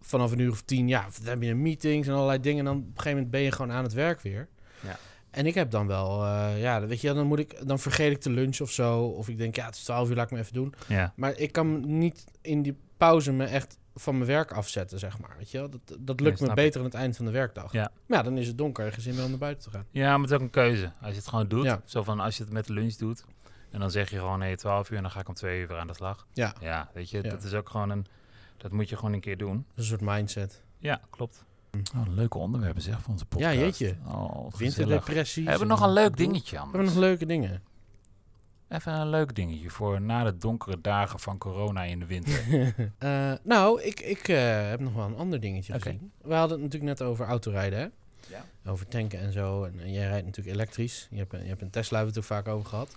vanaf een uur of tien... Ja, dan heb je een meetings en allerlei dingen. En dan op een gegeven moment ben je gewoon aan het werk weer. Ja. En ik heb dan wel... eh, ja, weet je, dan moet ik... Dan vergeet ik de lunch of zo. Of ik denk, ja, het is twaalf uur, laat ik me even doen. ja. Maar ik kan niet in die pauze me echt van mijn werk afzetten, zeg maar. Weet je wel? Dat, dat lukt me ik. beter aan het eind van de werkdag. Ja. Maar ja, dan is het donker en geen zin meer om naar buiten te gaan. Ja, maar het is ook een keuze. Als je het gewoon doet, Ja. zo van als je het met de lunch doet, en dan zeg je gewoon nee, 12 uur en dan ga ik om 2 uur weer aan de slag. Ja, Ja, weet je, Ja. dat is ook gewoon een, dat moet je gewoon een keer doen. een soort mindset. Ja, klopt. Oh, leuke onderwerpen zeg voor onze podcast. Ja, jeetje. Oh, gezellig. Winterdepressies. We hebben en- nog een leuk dingetje We anders. hebben nog leuke dingen. Even een leuk dingetje voor na de donkere dagen van corona in de winter. <laughs> Eh, nou, ik, ik eh, heb nog wel een ander dingetje gezien. We hadden het natuurlijk net over autorijden, hè? Ja. Over tanken en zo. En, en jij rijdt natuurlijk elektrisch. Je hebt, een- je hebt een Tesla, hebben we het er vaak over gehad.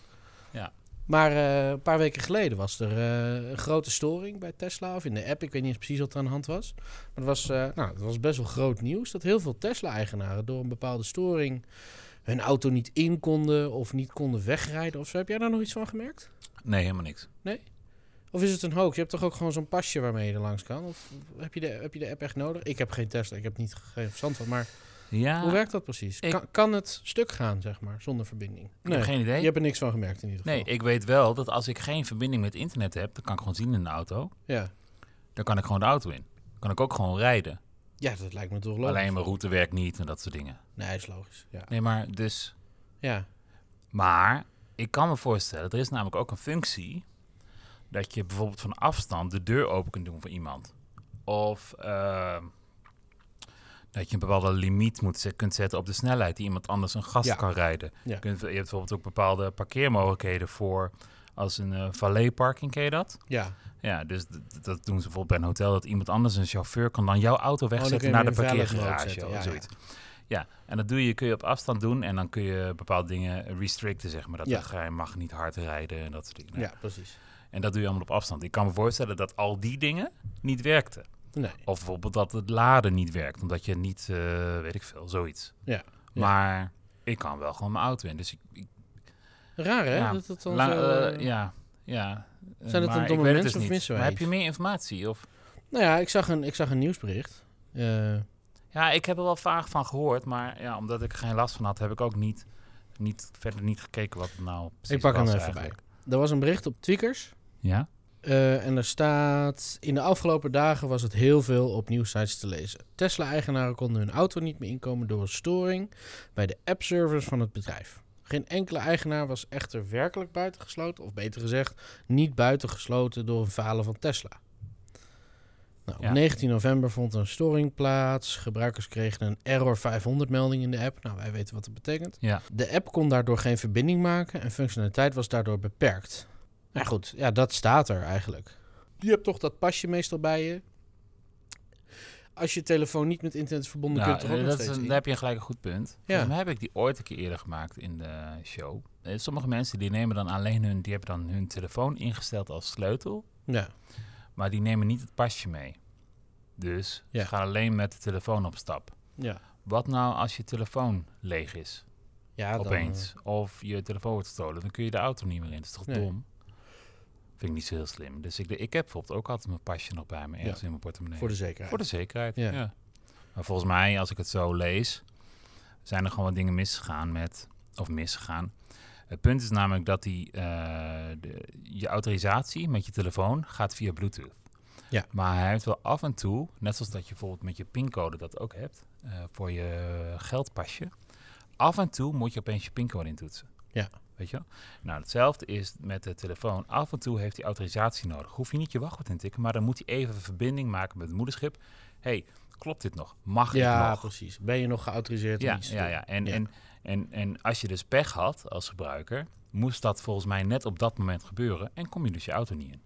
Ja. Maar eh, een paar weken geleden was er eh, een grote storing bij Tesla. Of in de app, ik weet niet eens precies wat er aan de hand was. Maar het was, eh, nou, het was best wel groot nieuws. Dat heel veel Tesla-eigenaren door een bepaalde storing... hun auto niet in konden of niet konden wegrijden of zo. Heb jij daar nog iets van gemerkt? Nee, helemaal niks. Of is het een hoax? Je hebt toch ook gewoon zo'n pasje waarmee je er langs kan? Of heb je, de, heb je de app echt nodig? Ik heb geen Tesla, ik heb niet geen verstand van. Maar Ja, hoe werkt dat precies? ik- Kan, kan het stuk gaan, zeg maar, zonder verbinding? ik heb geen idee. Je hebt er niks van gemerkt in ieder geval. Nee, ik weet wel dat als ik geen verbinding met internet heb, dan kan ik gewoon zien in de auto. Ja. Dan kan ik gewoon de auto in. kan ik ook gewoon rijden. ja, dat lijkt me toch logisch. Alleen mijn route werkt niet en dat soort dingen. Nee, is logisch. Ja. Nee, maar dus... ja. Maar ik kan me voorstellen, er is namelijk ook een functie... dat je bijvoorbeeld van afstand de deur open kunt doen voor iemand. Of ehm, dat je een bepaalde limiet moet kunt zetten op de snelheid... die iemand anders een gast Ja. kan rijden. Ja. Je, kunt, je hebt bijvoorbeeld ook bepaalde parkeermogelijkheden voor... als een eh valetparking, ken je dat? Ja. Ja, dus dat doen ze bijvoorbeeld bij een hotel... dat iemand anders, een chauffeur, kan dan jouw auto Oh, wegzetten naar de parkeergarage of ja, zoiets. Ja, en dat doe je, kun je op afstand doen en dan kun je bepaalde dingen restricten, zeg maar. Dat Ja. je mag niet hard rijden en dat soort dingen. Ja, precies. En dat doe je allemaal op afstand. Ik kan me voorstellen dat al die dingen niet werkten. Nee. Of bijvoorbeeld dat het laden niet werkt, omdat je niet, eh, weet ik veel, zoiets. Ja. Ja. Maar ik kan wel gewoon mijn auto in. Dus ik, ik Raar, hè? Ja. Dat het dan la- zo, eh, eh, ja, ja. Zijn het dan domme mensen dus of niet. missen wij Maar heb je meer informatie? Of? Nou ja, ik zag een, ik zag een nieuwsbericht. Ja, ik heb er wel vaag van gehoord, maar ja, omdat ik er geen last van had, heb ik ook niet, niet verder niet gekeken wat het nou precies ik pak hem was even eigenlijk. bij. Er was een bericht op Tweakers. Ja? Eh, en er staat... In de afgelopen dagen was het heel veel op nieuwsites te lezen. Tesla-eigenaren konden hun auto niet meer inkomen door een storing bij de app-servers van het bedrijf. Geen enkele eigenaar was echter werkelijk buitengesloten, of beter gezegd, niet buitengesloten door een falen van Tesla. Nou, Ja. Op 19 november vond een storing plaats. Gebruikers kregen een error 500 melding in de app. Nou, wij weten wat dat betekent. Ja. De app kon daardoor geen verbinding maken en functionaliteit was daardoor beperkt. Nou goed, ja, dat staat er eigenlijk. Je hebt toch dat pasje meestal bij je. Als je telefoon niet met internet verbonden, Nou, kun je het er ook dat is een, daar heb je gelijk een goed punt. Ja. Mij heb ik die ooit een keer eerder gemaakt in de show. Eh, Sommige mensen die nemen dan alleen hun, die hebben dan hun telefoon ingesteld als sleutel, Ja, maar die nemen niet het pasje mee. Dus Ja. ze gaan alleen met de telefoon op stap. ja. Wat nou als je telefoon leeg is, ja dan, opeens? Of je telefoon wordt gestolen, dan kun je de auto niet meer in. Dat is toch Nee. dom? Vind ik niet zo heel slim. Dus ik, ik heb bijvoorbeeld ook altijd mijn pasje nog bij me, ergens in mijn portemonnee. voor de zekerheid. Voor de zekerheid, Ja. ja. Maar volgens mij, als ik het zo lees, zijn er gewoon wat dingen misgegaan met, of misgegaan. Het punt is namelijk dat die, eh, de, je autorisatie met je telefoon gaat via Bluetooth. Ja. Maar hij heeft wel af en toe, net zoals dat je bijvoorbeeld met je pincode dat ook hebt, eh, voor je geldpasje. Af en toe moet je opeens je pincode intoetsen. Ja. Weet je wel? Nou, hetzelfde is met de telefoon. Af en toe heeft hij autorisatie nodig. Hoef je niet je wachtwoord in te tikken, maar dan moet hij even verbinding maken met het moederschip. hey, klopt dit nog? Mag ja, ik nog? precies. Ben je nog geautoriseerd Ja, ja, ja. En, Ja. En, en, en als je dus pech had als gebruiker, moest dat volgens mij net op dat moment gebeuren. En kom je dus je auto niet in,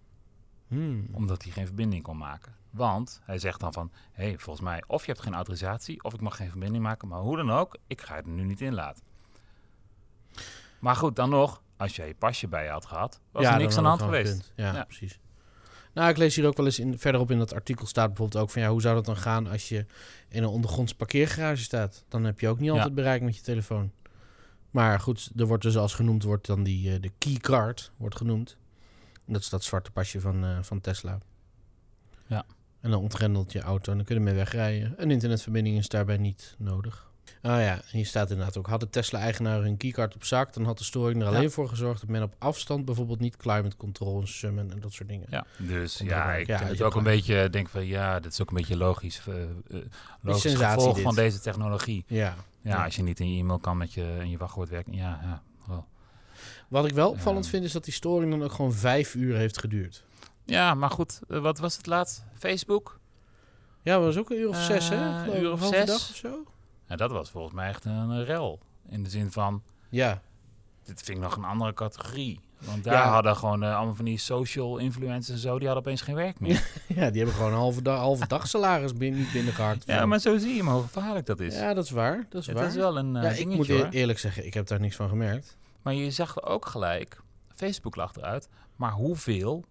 Hmm. omdat hij geen verbinding kon maken. Want hij zegt dan van, hé, hey, volgens mij, of je hebt geen autorisatie, of ik mag geen verbinding maken. Maar hoe dan ook, ik ga het er nu niet in laten. Maar goed, dan nog, als jij je pasje bij je had gehad, was Ja, er niks aan de hand geweest. Ja, Ja. precies. Nou, ik lees hier ook wel eens in, verderop in dat artikel staat bijvoorbeeld ook van ja, hoe zou dat dan gaan als je in een ondergronds parkeergarage staat? Dan heb je ook niet altijd bereik met je telefoon. Maar goed, er wordt dus als genoemd wordt dan die eh, de keycard wordt genoemd. En dat is dat zwarte pasje van, eh, van Tesla. Ja. En dan ontgrendelt je auto en dan kun je ermee wegrijden. Een internetverbinding is daarbij niet nodig. Ah ja, en hier staat inderdaad ook... Hadden Tesla-eigenaren hun keycard op zak... dan had de storing er Ja. alleen voor gezorgd... dat men op afstand bijvoorbeeld niet climate control en summon en dat soort dingen. Ja, dus Komt ja, ik Ja, het ook een beetje, denk van ja, dit is ook een beetje logisch, eh, logisch sensatie gevolg dit. van deze technologie. Ja. Ja, als je niet in je e-mail kan met je, en je wachtwoord werken, ja, ja. wel. Wat ik wel opvallend Ja. vind is dat die storing dan ook gewoon vijf uur heeft geduurd. Ja, maar goed, eh, wat was het laatst? Facebook? Ja, dat was ook een uur of zes, hè? Ik, uur een of zes. dag of zo. Nou, dat was volgens mij echt een rel. In de zin van, Ja, dit vind ik nog een andere categorie. Want daar Ja. hadden gewoon eh, allemaal van die social influencers en zo, die hadden opeens geen werk meer. <laughs> ja die hebben gewoon een halve, dag, halve dag salaris binnen, niet binnengehaakt. ja, maar zo zie je maar hoe gevaarlijk dat is. Ja, dat is waar. Dat is het waar. is wel een eh, ja, ik dingetje moet hoor. eerlijk zeggen, ik heb daar niks van gemerkt. Maar je zag er ook gelijk, Facebook lag eruit, maar hoeveel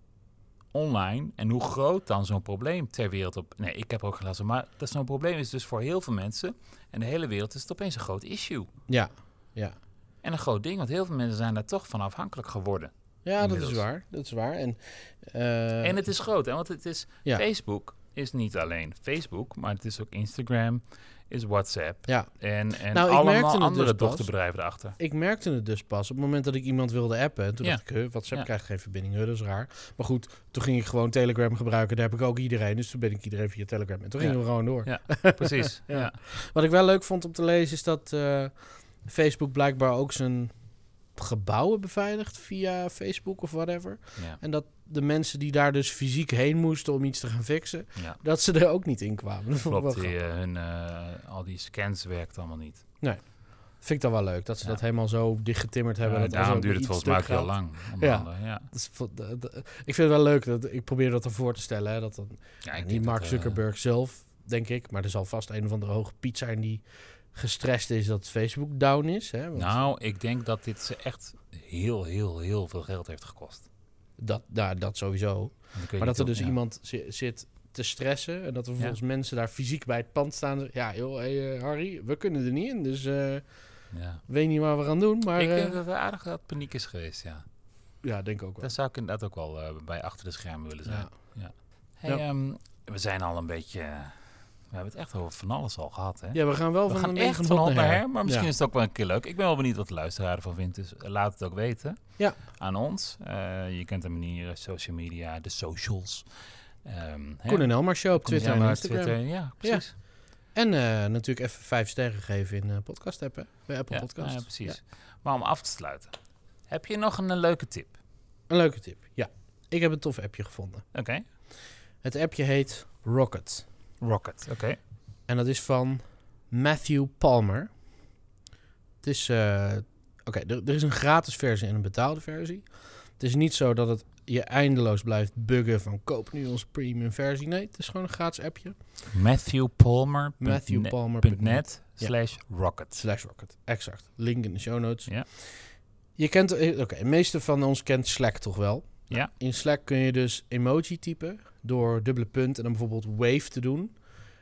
online en hoe groot dan zo'n probleem ter wereld op... Nee, ik heb ook gelaten, maar dat zo'n probleem is dus voor heel veel mensen en de hele wereld is het opeens een groot issue. Ja, ja. En een groot ding, want heel veel mensen zijn daar toch van afhankelijk geworden. Ja, dat is waar. Dat is waar. En, eh, en het is groot, hè? want het is ja, Facebook is niet alleen Facebook, maar het is ook Instagram, is WhatsApp ja, en, en Nou, allemaal andere dus pas. dochterbedrijven erachter. ik merkte het dus pas op het moment dat ik iemand wilde appen. En toen Ja. dacht ik, WhatsApp Ja. krijgt geen verbinding. Dat is raar. Maar goed, toen ging ik gewoon Telegram gebruiken. Daar heb ik ook iedereen. Dus toen ben ik iedereen via Telegram. En toen Ja. gingen we gewoon door. Ja, <laughs> precies. Ja. ja. Wat ik wel leuk vond om te lezen is dat eh, Facebook blijkbaar ook zijn gebouwen beveiligt via Facebook of whatever. Ja. En dat de mensen die daar dus fysiek heen moesten om iets te gaan fixen, ja. dat ze er ook niet in kwamen. Dat <laughs> Klopt, die, eh, hun, eh, al die scans werkt allemaal niet. Vind ik dan wel leuk dat ze Ja. dat helemaal zo dichtgetimmerd hebben. Ja, dat daarom duurt het volgens mij ook heel lang. Ja. ja. Dat is vo- d- d- ik vind het wel leuk. Dat, ik probeer dat ervoor te stellen. Hè, dat dan, niet Mark dat, eh, Zuckerberg zelf, denk ik. Maar er zal vast een of andere hoge piet zijn die gestrest is dat Facebook down is. Hè, want nou, ik denk dat dit ze echt heel, heel, heel veel geld heeft gekost. dat, nou, dat sowieso. Maar dat er dus ja. iemand zi- zit te stressen. En dat er vervolgens mensen daar fysiek bij het pand staan. Ja, joh, hey, eh, Harry, we kunnen er niet in. Dus eh Ja. weet niet wat we gaan doen. Maar ik denk eh, dat er aardig wat paniek is geweest, ja. ja, denk ik ook wel. Daar zou ik inderdaad ook wel bij achter de schermen willen zijn. Ja. Hey, ehm, we zijn al een beetje, We hebben het echt over van alles al gehad, hè? Ja, we gaan wel we van gaan echt van naar her. maar misschien Ja. is het ook wel een keer leuk. Ik ben wel benieuwd wat de luisteraar ervan vindt, dus laat het ook weten. Ja. Aan ons. Eh, je kent de manieren, social media, de socials. Hè? Koen en Elmar Show op Twitter en Instagram. Twitter, ja, precies. En eh, natuurlijk even vijf sterren geven in eh podcast app, hè? Bij Apple Podcast. ja, precies. Maar om af te sluiten, heb je nog een, leuke tip? Een leuke tip. Ja, ik heb een tof appje gevonden. Oké. Het appje heet Rocket. Rocket, oké. En dat is van Matthew Palmer. Het is... eh, Oké, er, er is een gratis versie en een betaalde versie. Het is niet zo dat het je eindeloos blijft buggen van koop nu onze premium versie. Nee, het is gewoon een gratis appje. Matthewpalmer.net Matthewpalmer.net Ja. slash rocket. slash rocket. Exact. Link in de show notes. Ja. Je kent, eh, oké, de meeste van ons kent Slack toch wel? Ja. In Slack kun je dus emoji typen door dubbele punt en dan bijvoorbeeld wave te doen.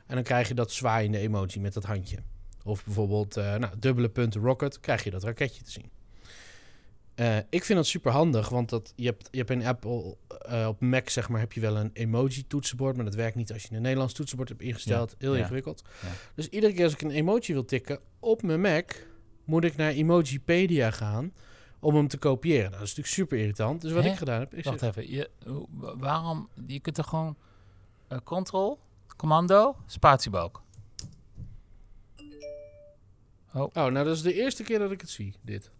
En dan krijg je dat zwaaiende emoji met dat handje. Of bijvoorbeeld eh, nou, dubbele punt rocket, krijg je dat raketje te zien. Eh, ik vind dat super handig, want dat, je, hebt, je hebt in Apple, eh, op Mac zeg maar, heb je wel een emoji toetsenbord, maar dat werkt niet als je een Nederlands toetsenbord hebt ingesteld. Heel ja. ingewikkeld. Ja. Dus iedere keer als ik een emoji wil tikken op mijn Mac, moet ik naar Emojipedia gaan om hem te kopiëren. Nou, dat is natuurlijk super irritant. Dus wat Hè? ik gedaan heb, is... Wacht even, je, waarom? Je kunt er gewoon eh, control, commando, spatiebalk. Oh, nou, dat is de eerste keer dat ik het zie, dit.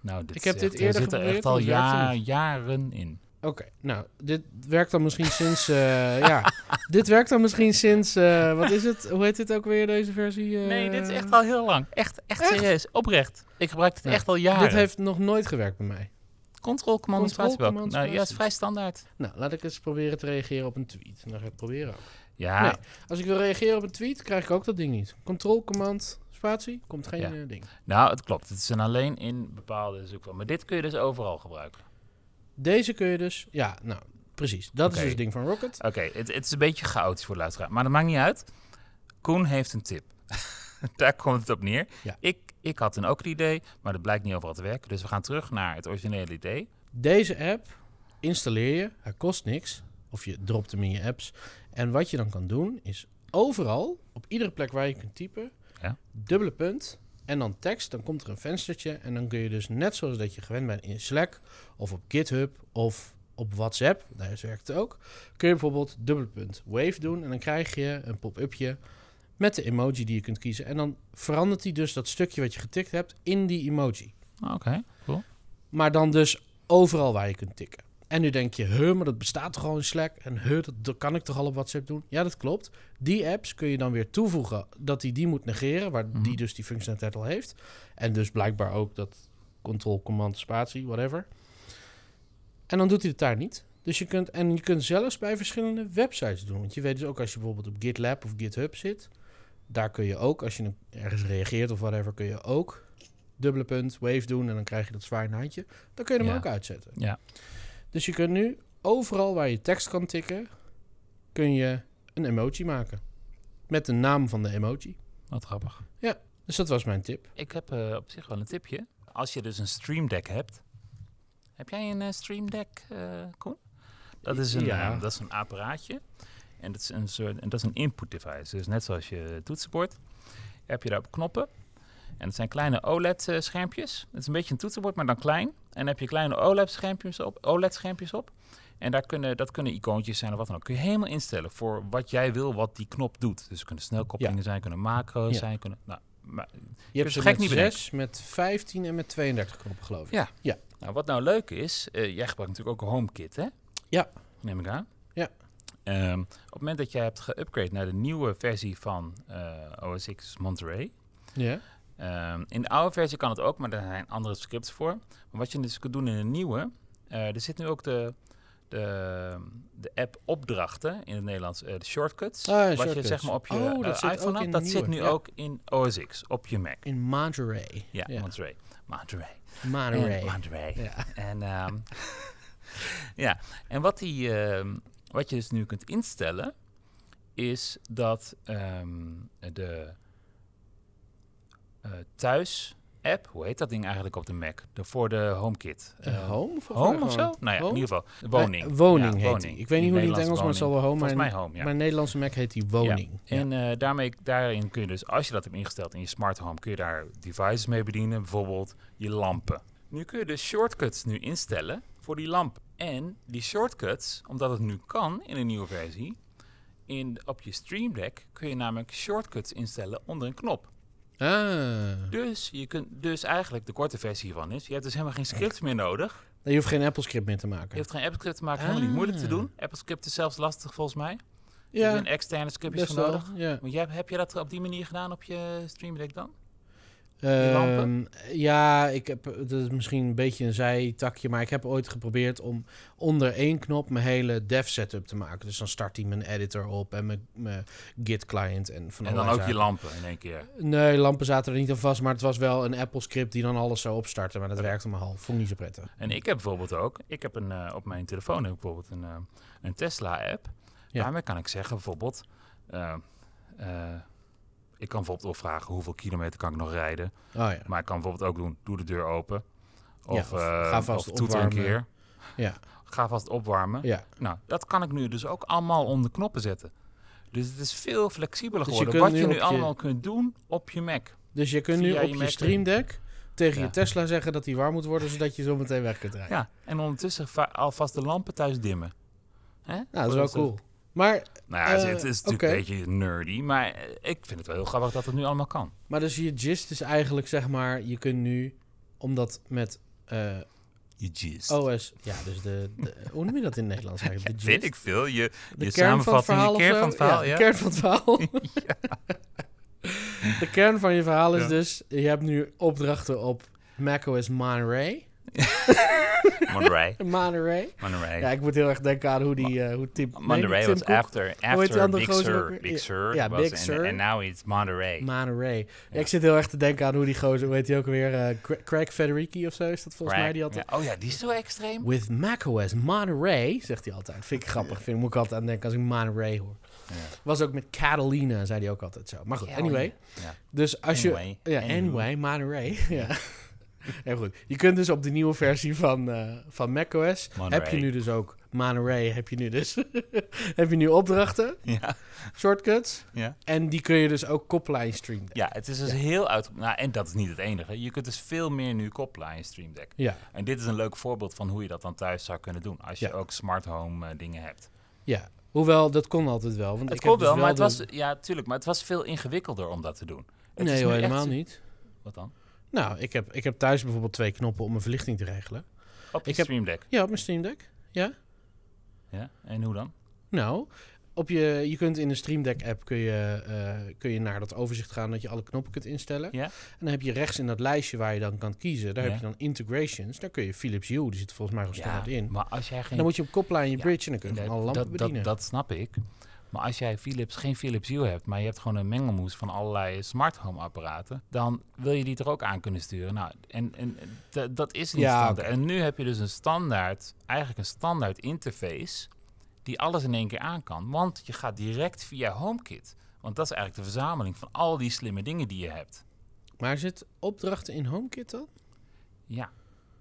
Nou, dit Ik heb dit eerder er zit er echt al ja, jaren in. Oké, nou, dit werkt dan misschien sinds... eh, <laughs> ja, dit werkt dan misschien sinds... eh, wat is het? Hoe heet dit ook weer, deze versie? eh? Nee, dit is echt al heel lang. Echt, echt, Echt? serieus. Oprecht. Ik gebruik het Nou, echt al jaren. Dit heeft nog nooit gewerkt bij mij. Control, commando, Control, Nou, ja, het is vrij standaard. Nou, laat ik eens proberen te reageren op een tweet. En dan ga ik het proberen ook. Ja, Nee. Als ik wil reageren op een tweet, krijg ik ook dat ding niet. Control, command, spatie, komt geen Ja. ding. nou, het klopt. Het is een alleen in bepaalde zoekwoorden. Maar dit kun je dus overal gebruiken. Deze kun je dus... Ja, nou, precies. Dat is dus het ding van Rocket. Oké, het, het is een beetje chaotisch voor de luisteraar. Maar dat maakt niet uit. Koen heeft een tip. <laughs> Daar komt het op neer. Ja. Ik, ik had een ook een idee, maar dat blijkt niet overal te werken. Dus we gaan terug naar het originele idee. Deze app installeer je, hij kost niks. Of je dropt hem in je apps. En wat je dan kan doen, is overal, op iedere plek waar je kunt typen, Ja. dubbele punt en dan tekst. Dan komt er een venstertje en dan kun je dus net zoals dat je gewend bent in Slack of op GitHub of op WhatsApp, daar werkt het ook, kun je bijvoorbeeld dubbele punt wave doen en dan krijg je een pop-upje met de emoji die je kunt kiezen. En dan verandert hij dus dat stukje wat je getikt hebt in die emoji. Oké, cool. Maar dan dus overal waar je kunt tikken. En nu denk je, huh, maar dat bestaat toch al in Slack? En huh, dat, dat kan ik toch al op WhatsApp doen? Ja, dat klopt. Die apps kun je dan weer toevoegen dat hij die moet negeren, waar Mhm. die dus die functionaliteit al heeft. En dus blijkbaar ook dat control, command, spatie, whatever. En dan doet hij het daar niet. Dus je kunt, en je kunt zelfs bij verschillende websites doen. Want je weet dus ook als je bijvoorbeeld op GitLab of GitHub zit, daar kun je ook, als je ergens reageert of whatever, kun je ook dubbele punt, wave doen en dan krijg je dat zwaaiende handje. Dan kun je hem Ja. ook uitzetten. Ja. Dus je kunt nu overal waar je tekst kan tikken, kun je een emoji maken. Met de naam van de emoji. Wat grappig. Dus dat was mijn tip. Ik heb eh, op zich wel een tipje. Als je dus een Stream Deck hebt. Heb jij een eh, Stream Deck, eh Koen? Dat is, een, Ja. dat is een apparaatje. En dat is een, soort, en dat is een input device. Dus net zoals je toetsenbord. Heb je daarop knoppen. En het zijn kleine OLED-schermpjes. Het is een beetje een toetsenbord, maar dan klein. En dan heb je kleine OLED-schermpjes op. OLED-schermpjes op. En daar kunnen, dat kunnen icoontjes zijn of wat dan ook. Kun je helemaal instellen voor wat jij wil, wat die knop doet. Dus het kunnen snelkoppelingen zijn, kunnen macro's Ja. zijn. Kunnen, nou, maar, Je hebt ze gek met niet bedenken. 6, met 15 en met 32 knoppen, geloof ik. Ja. nou, wat nou leuk is, eh, jij gebruikt natuurlijk ook een HomeKit, hè? Ja. Neem ik aan. Ja. Ehm, op het moment dat jij hebt geüpgrade naar de nieuwe versie van eh, OS X Monterey. Ja. Ehm, in de oude versie kan het ook, maar daar zijn andere scripts voor. Maar wat je dus kunt doen in een nieuwe, eh, er zit nu ook de, de, de app opdrachten in het Nederlands, eh, de shortcuts. Ah, wat je zeg maar op je Oh, dat iPhone had, in dat de zit nu ja. ook in OS X op je Mac. In Monterey. Ja. Monterey. Monterey. Monterey. En Monterey. Ja. En, ehm, <laughs> ja, en wat, die, ehm, wat je dus nu kunt instellen, is dat de eh, thuis app, hoe heet dat ding eigenlijk op de Mac? De, voor de HomeKit. Eh, Eh, home? Mij home of zo? Nou ja, Home? in ieder geval. Woning. Eh, woning Ja, heet die. Ik weet niet hoe die in het Engels, maar het zal wel home. Volgens mij Mijn, home, ja. mijn Nederlandse Mac heet die woning. Ja. En daarmee, daarin kun je dus, als je dat hebt ingesteld in je smart home, kun je daar devices mee bedienen. Bijvoorbeeld je lampen. Nu kun je dus shortcuts nu instellen voor die lamp. En die shortcuts, omdat het nu kan in een nieuwe versie, in, op je Stream Deck kun je namelijk shortcuts instellen onder een knop. Ah. Dus, je kunt, dus eigenlijk de korte versie hiervan is, je hebt dus helemaal geen scripts meer nodig. Je hoeft geen Apple script meer te Je maken. hoeft geen Apple script te maken, helemaal niet moeilijk te Ah. doen. Apple script is zelfs lastig volgens mij. Je Ja, hebt een externe scriptjes voor nodig. Ja. Maar jij, heb je dat op die manier gedaan op je Stream Deck dan? Lampen? Ehm, ja, ik heb, dat is misschien een beetje een zijtakje, maar ik heb ooit geprobeerd om onder één knop mijn hele dev setup te maken. Dus dan start hij mijn editor op en mijn, mijn Git client en van En dan ook allerlei je zaken. lampen in één keer. Nee, lampen zaten er niet aan vast, maar het was wel een Apple script die dan alles zou opstarten. Maar dat werkte maar half. Vond niet zo prettig. En ik heb bijvoorbeeld ook, ik heb een, eh, op mijn telefoon heb ik bijvoorbeeld een, eh, een Tesla-app. Ja. Daarmee kan ik zeggen bijvoorbeeld, eh, ik kan bijvoorbeeld ook vragen hoeveel kilometer kan ik nog rijden. Oh ja. Maar ik kan bijvoorbeeld ook doen, doe de deur open. Of, of eh, ga vast of toeter een opwarmen. keer. Ja. Ga vast opwarmen. Ja. Nou, dat kan ik nu dus ook allemaal onder knoppen zetten. Dus het is veel flexibeler Dus geworden. wat je nu je- allemaal kunt doen op je Mac. Dus je kunt nu op je je Stream Deck tegen Ja. je Tesla zeggen dat die warm moet worden, zodat je zo meteen weg kunt rijden. Ja, en ondertussen va- alvast de lampen thuis dimmen. Hè? Nou, dat is wel cool. Maar, Nou ja, het- Eh, het is natuurlijk oké. een beetje nerdy, maar eh, ik vind het wel heel grappig dat het nu allemaal kan. maar dus je gist is eigenlijk, zeg maar, je kunt nu, omdat met eh, Je gist. OS, ja, dus de, de- hoe noem je dat in het Nederlands eigenlijk? De <laughs> Weet ik veel. Je, De je kern van het samenvatting, verhaal je kern van het verhaal, <laughs> <laughs> ja. ja. De kern van het verhaal. de kern van je verhaal is Ja. dus, je hebt nu opdrachten op macOS Monterey. <laughs> Monterey. Monterey. Monterey. Ja, ik moet heel erg denken aan hoe die, eh hoe Tim... nee, Monterey Tim was Cook. after, after Big Sur. Big Sur. Ja, Big en- Sur. En now it's Monterey. Monterey. Ja. Ja. ik zit heel erg te denken aan hoe die gozer, hoe heet hij ook weer? eh, Cra- Craig Federici of zo is dat volgens mij die altijd. Ja, Oh ja, die is zo extreem. With macOS Monterey, zegt hij altijd. Vind ik grappig. Vind, moet ik altijd aan denken als ik Monterey hoor. Ja. Was ook met Catalina, zei hij ook altijd zo. Maar goed, Ja, anyway. Ja. Dus als Anyway, je... Ja, anyway. anyway, Monterey. ja. <laughs> Heel goed. Je kunt dus op de nieuwe versie van, eh van macOS... Monterey. heb je nu dus ook... Monterey heb je nu dus... <laughs> heb je nu opdrachten, <laughs> Ja. shortcuts... Ja. en die kun je dus ook koppelen aan je Stream Deck. ja, het is dus heel uit... Nou, en dat is niet het enige. Je kunt dus veel meer nu koppelen aan je Stream Deck. Ja, En dit is een leuk voorbeeld van hoe je dat dan thuis zou kunnen doen. Als je Ja. ook smart home eh, dingen hebt. ja. Hoewel, dat kon altijd wel. Want Het ik heb klopt dus wel, maar het was... Ja, tuurlijk. Maar het was veel ingewikkelder om dat te doen. Het Nee, joh, echt helemaal niet. Wat dan? Nou, ik heb, ik heb thuis bijvoorbeeld twee knoppen om mijn verlichting te regelen. Op je Ik heb- Stream Deck. Ja, op mijn Stream Deck. Ja. Ja, en hoe dan? Nou, op je, je kunt in de Stream Deck app kun je, eh, kun je naar dat overzicht gaan dat je alle knoppen kunt instellen. Ja. En dan heb je rechts in dat lijstje waar je dan kan kiezen, daar Ja. heb je dan integrations. Daar kun je Philips Hue, die zit volgens mij gewoon standaard in. maar als jij En geen... dan moet je hem koppelen aan je Ja, bridge en dan kun je alle lampen dat, bedienen. Dat, dat snap ik. Maar als jij Philips, geen Philips Hue hebt, maar je hebt gewoon een mengelmoes van allerlei smart home apparaten, dan wil je die er ook aan kunnen sturen. Nou, en, en dat is niet Ja, standaard. En nu heb je dus een standaard, eigenlijk een standaard interface die alles in één keer aan kan. Want je gaat direct via HomeKit. Want dat is eigenlijk de verzameling van al die slimme dingen die je hebt. Maar zit opdrachten in HomeKit dan? Ja,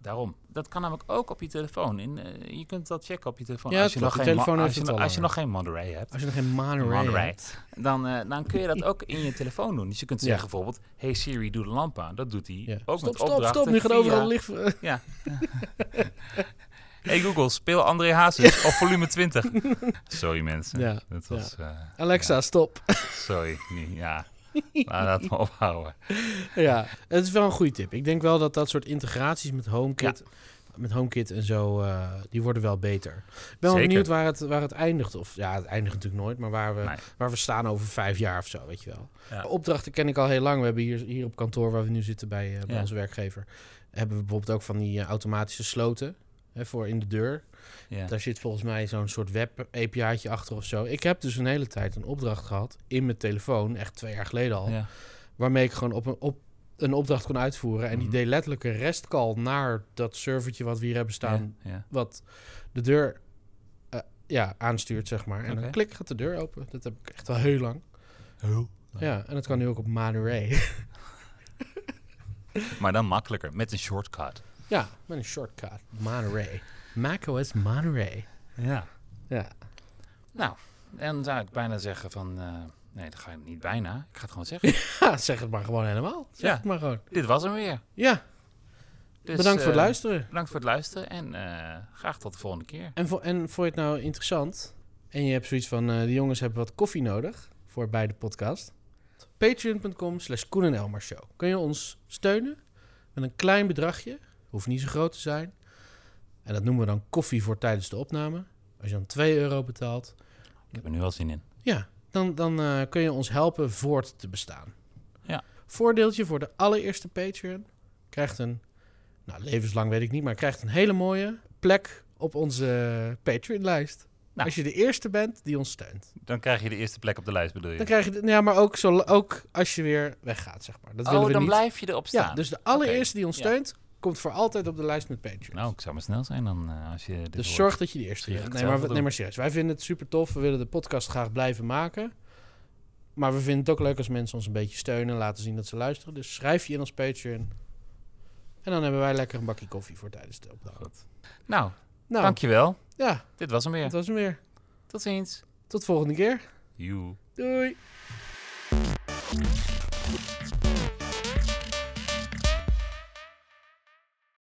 daarom. Dat kan namelijk ook op je telefoon. In, eh, je kunt dat checken op je telefoon. Ja, als je, nog Je geen, telefoon als je, nog- al als je langer. nog geen Monterey hebt. Als je nog geen Monterey, Monterey. hebt. Dan, eh, dan kun je dat <laughs> ook in je telefoon doen. Dus je kunt Ja. zeggen bijvoorbeeld... Hey Siri, doe de lamp aan. Dat doet hij. Ja. Ook Stop, met stop, opdrachten stop. Nu gaat overal licht... <laughs> Ja. <laughs> hey Google, speel André Hazes op volume 20. Sorry mensen. Ja, Dat was... eh, Alexa, stop. sorry. Nee, ja. <laughs> Maar ophouden. ja, het is wel een goede tip. Ik denk wel dat dat soort integraties met HomeKit, met HomeKit en zo, eh, die worden wel beter. Ik ben Zeker. benieuwd waar het, waar het eindigt. Of ja, het eindigt natuurlijk nooit, maar waar we, Nee. waar we staan over vijf jaar of zo, weet je wel. Ja. Opdrachten ken ik al heel lang. We hebben hier, hier op kantoor, waar we nu zitten bij, eh, bij Ja. onze werkgever, hebben we bijvoorbeeld ook van die eh, automatische sloten hè, voor in de deur. Ja. Daar zit volgens mij zo'n soort web-API'tje achter of zo. Ik heb dus een hele tijd een opdracht gehad in mijn telefoon, echt twee jaar geleden al Ja. waarmee ik gewoon op een, op een opdracht kon uitvoeren. En die Mhm. deed letterlijk een restcall naar dat servertje wat we hier hebben staan, Ja. Wat de deur eh, ja, aanstuurt, zeg maar. En dan klik gaat de deur open. Dat heb ik echt al heel lang. Oh. Ja, en dat kan nu ook op Monterey. <laughs> Maar dan makkelijker, met een shortcut. Ja, met een shortcut. Monterey. macOS Monterey. Ja. Ja. Nou, en zou ik bijna zeggen van... eh, nee, dat ga ik niet bijna. Ik ga het gewoon zeggen. <laughs> ja, zeg het maar gewoon helemaal. Zeg Ja. het maar gewoon. Dit was hem weer. Ja, Dus, bedankt voor het eh, luisteren. Bedankt voor het luisteren en eh, graag tot de volgende keer. En, vo en vond je het nou interessant? En je hebt zoiets van, de jongens hebben wat koffie nodig voor bij de podcast. Patreon.com slash Koen en Elmar Show. Kun je ons steunen met een klein bedragje. Hoeft niet zo groot te zijn. En dat noemen we dan koffie voor tijdens de opname. Als je dan 2 euro betaalt, Ik heb er nu wel zin in. ja, dan, dan eh, kun je ons helpen voort te bestaan. Ja. Voordeeltje voor de allereerste Patreon. Krijgt een, nou levenslang weet ik niet, maar krijgt een hele mooie plek op onze Patreon-lijst. Nou. Als je de eerste bent die ons steunt. Dan krijg je de eerste plek op de lijst, bedoel je? Dan krijg je, de, ja, maar ook, zo, ook als je weer weggaat, zeg maar. Dat willen oh, we dan niet. blijf je erop staan. Ja, dus de allereerste die ons ja. Komt voor altijd op de lijst met Patreon. Nou, ik zou maar snel zijn dan eh, als je dit dus hoort. zorg dat je de eerste bent. ga Nee maar, nee, maar serieus. Wij vinden het super tof. We willen de podcast graag blijven maken. Maar we vinden het ook leuk als mensen ons een beetje steunen. Laten zien dat ze luisteren. Dus schrijf je in ons Patreon. En dan hebben wij lekker een bakje koffie voor tijdens de opname. Goed. Nou, Nou, dankjewel. ja, Dit was hem weer. dat was hem weer. Tot ziens. Tot volgende keer. Joe. Doei.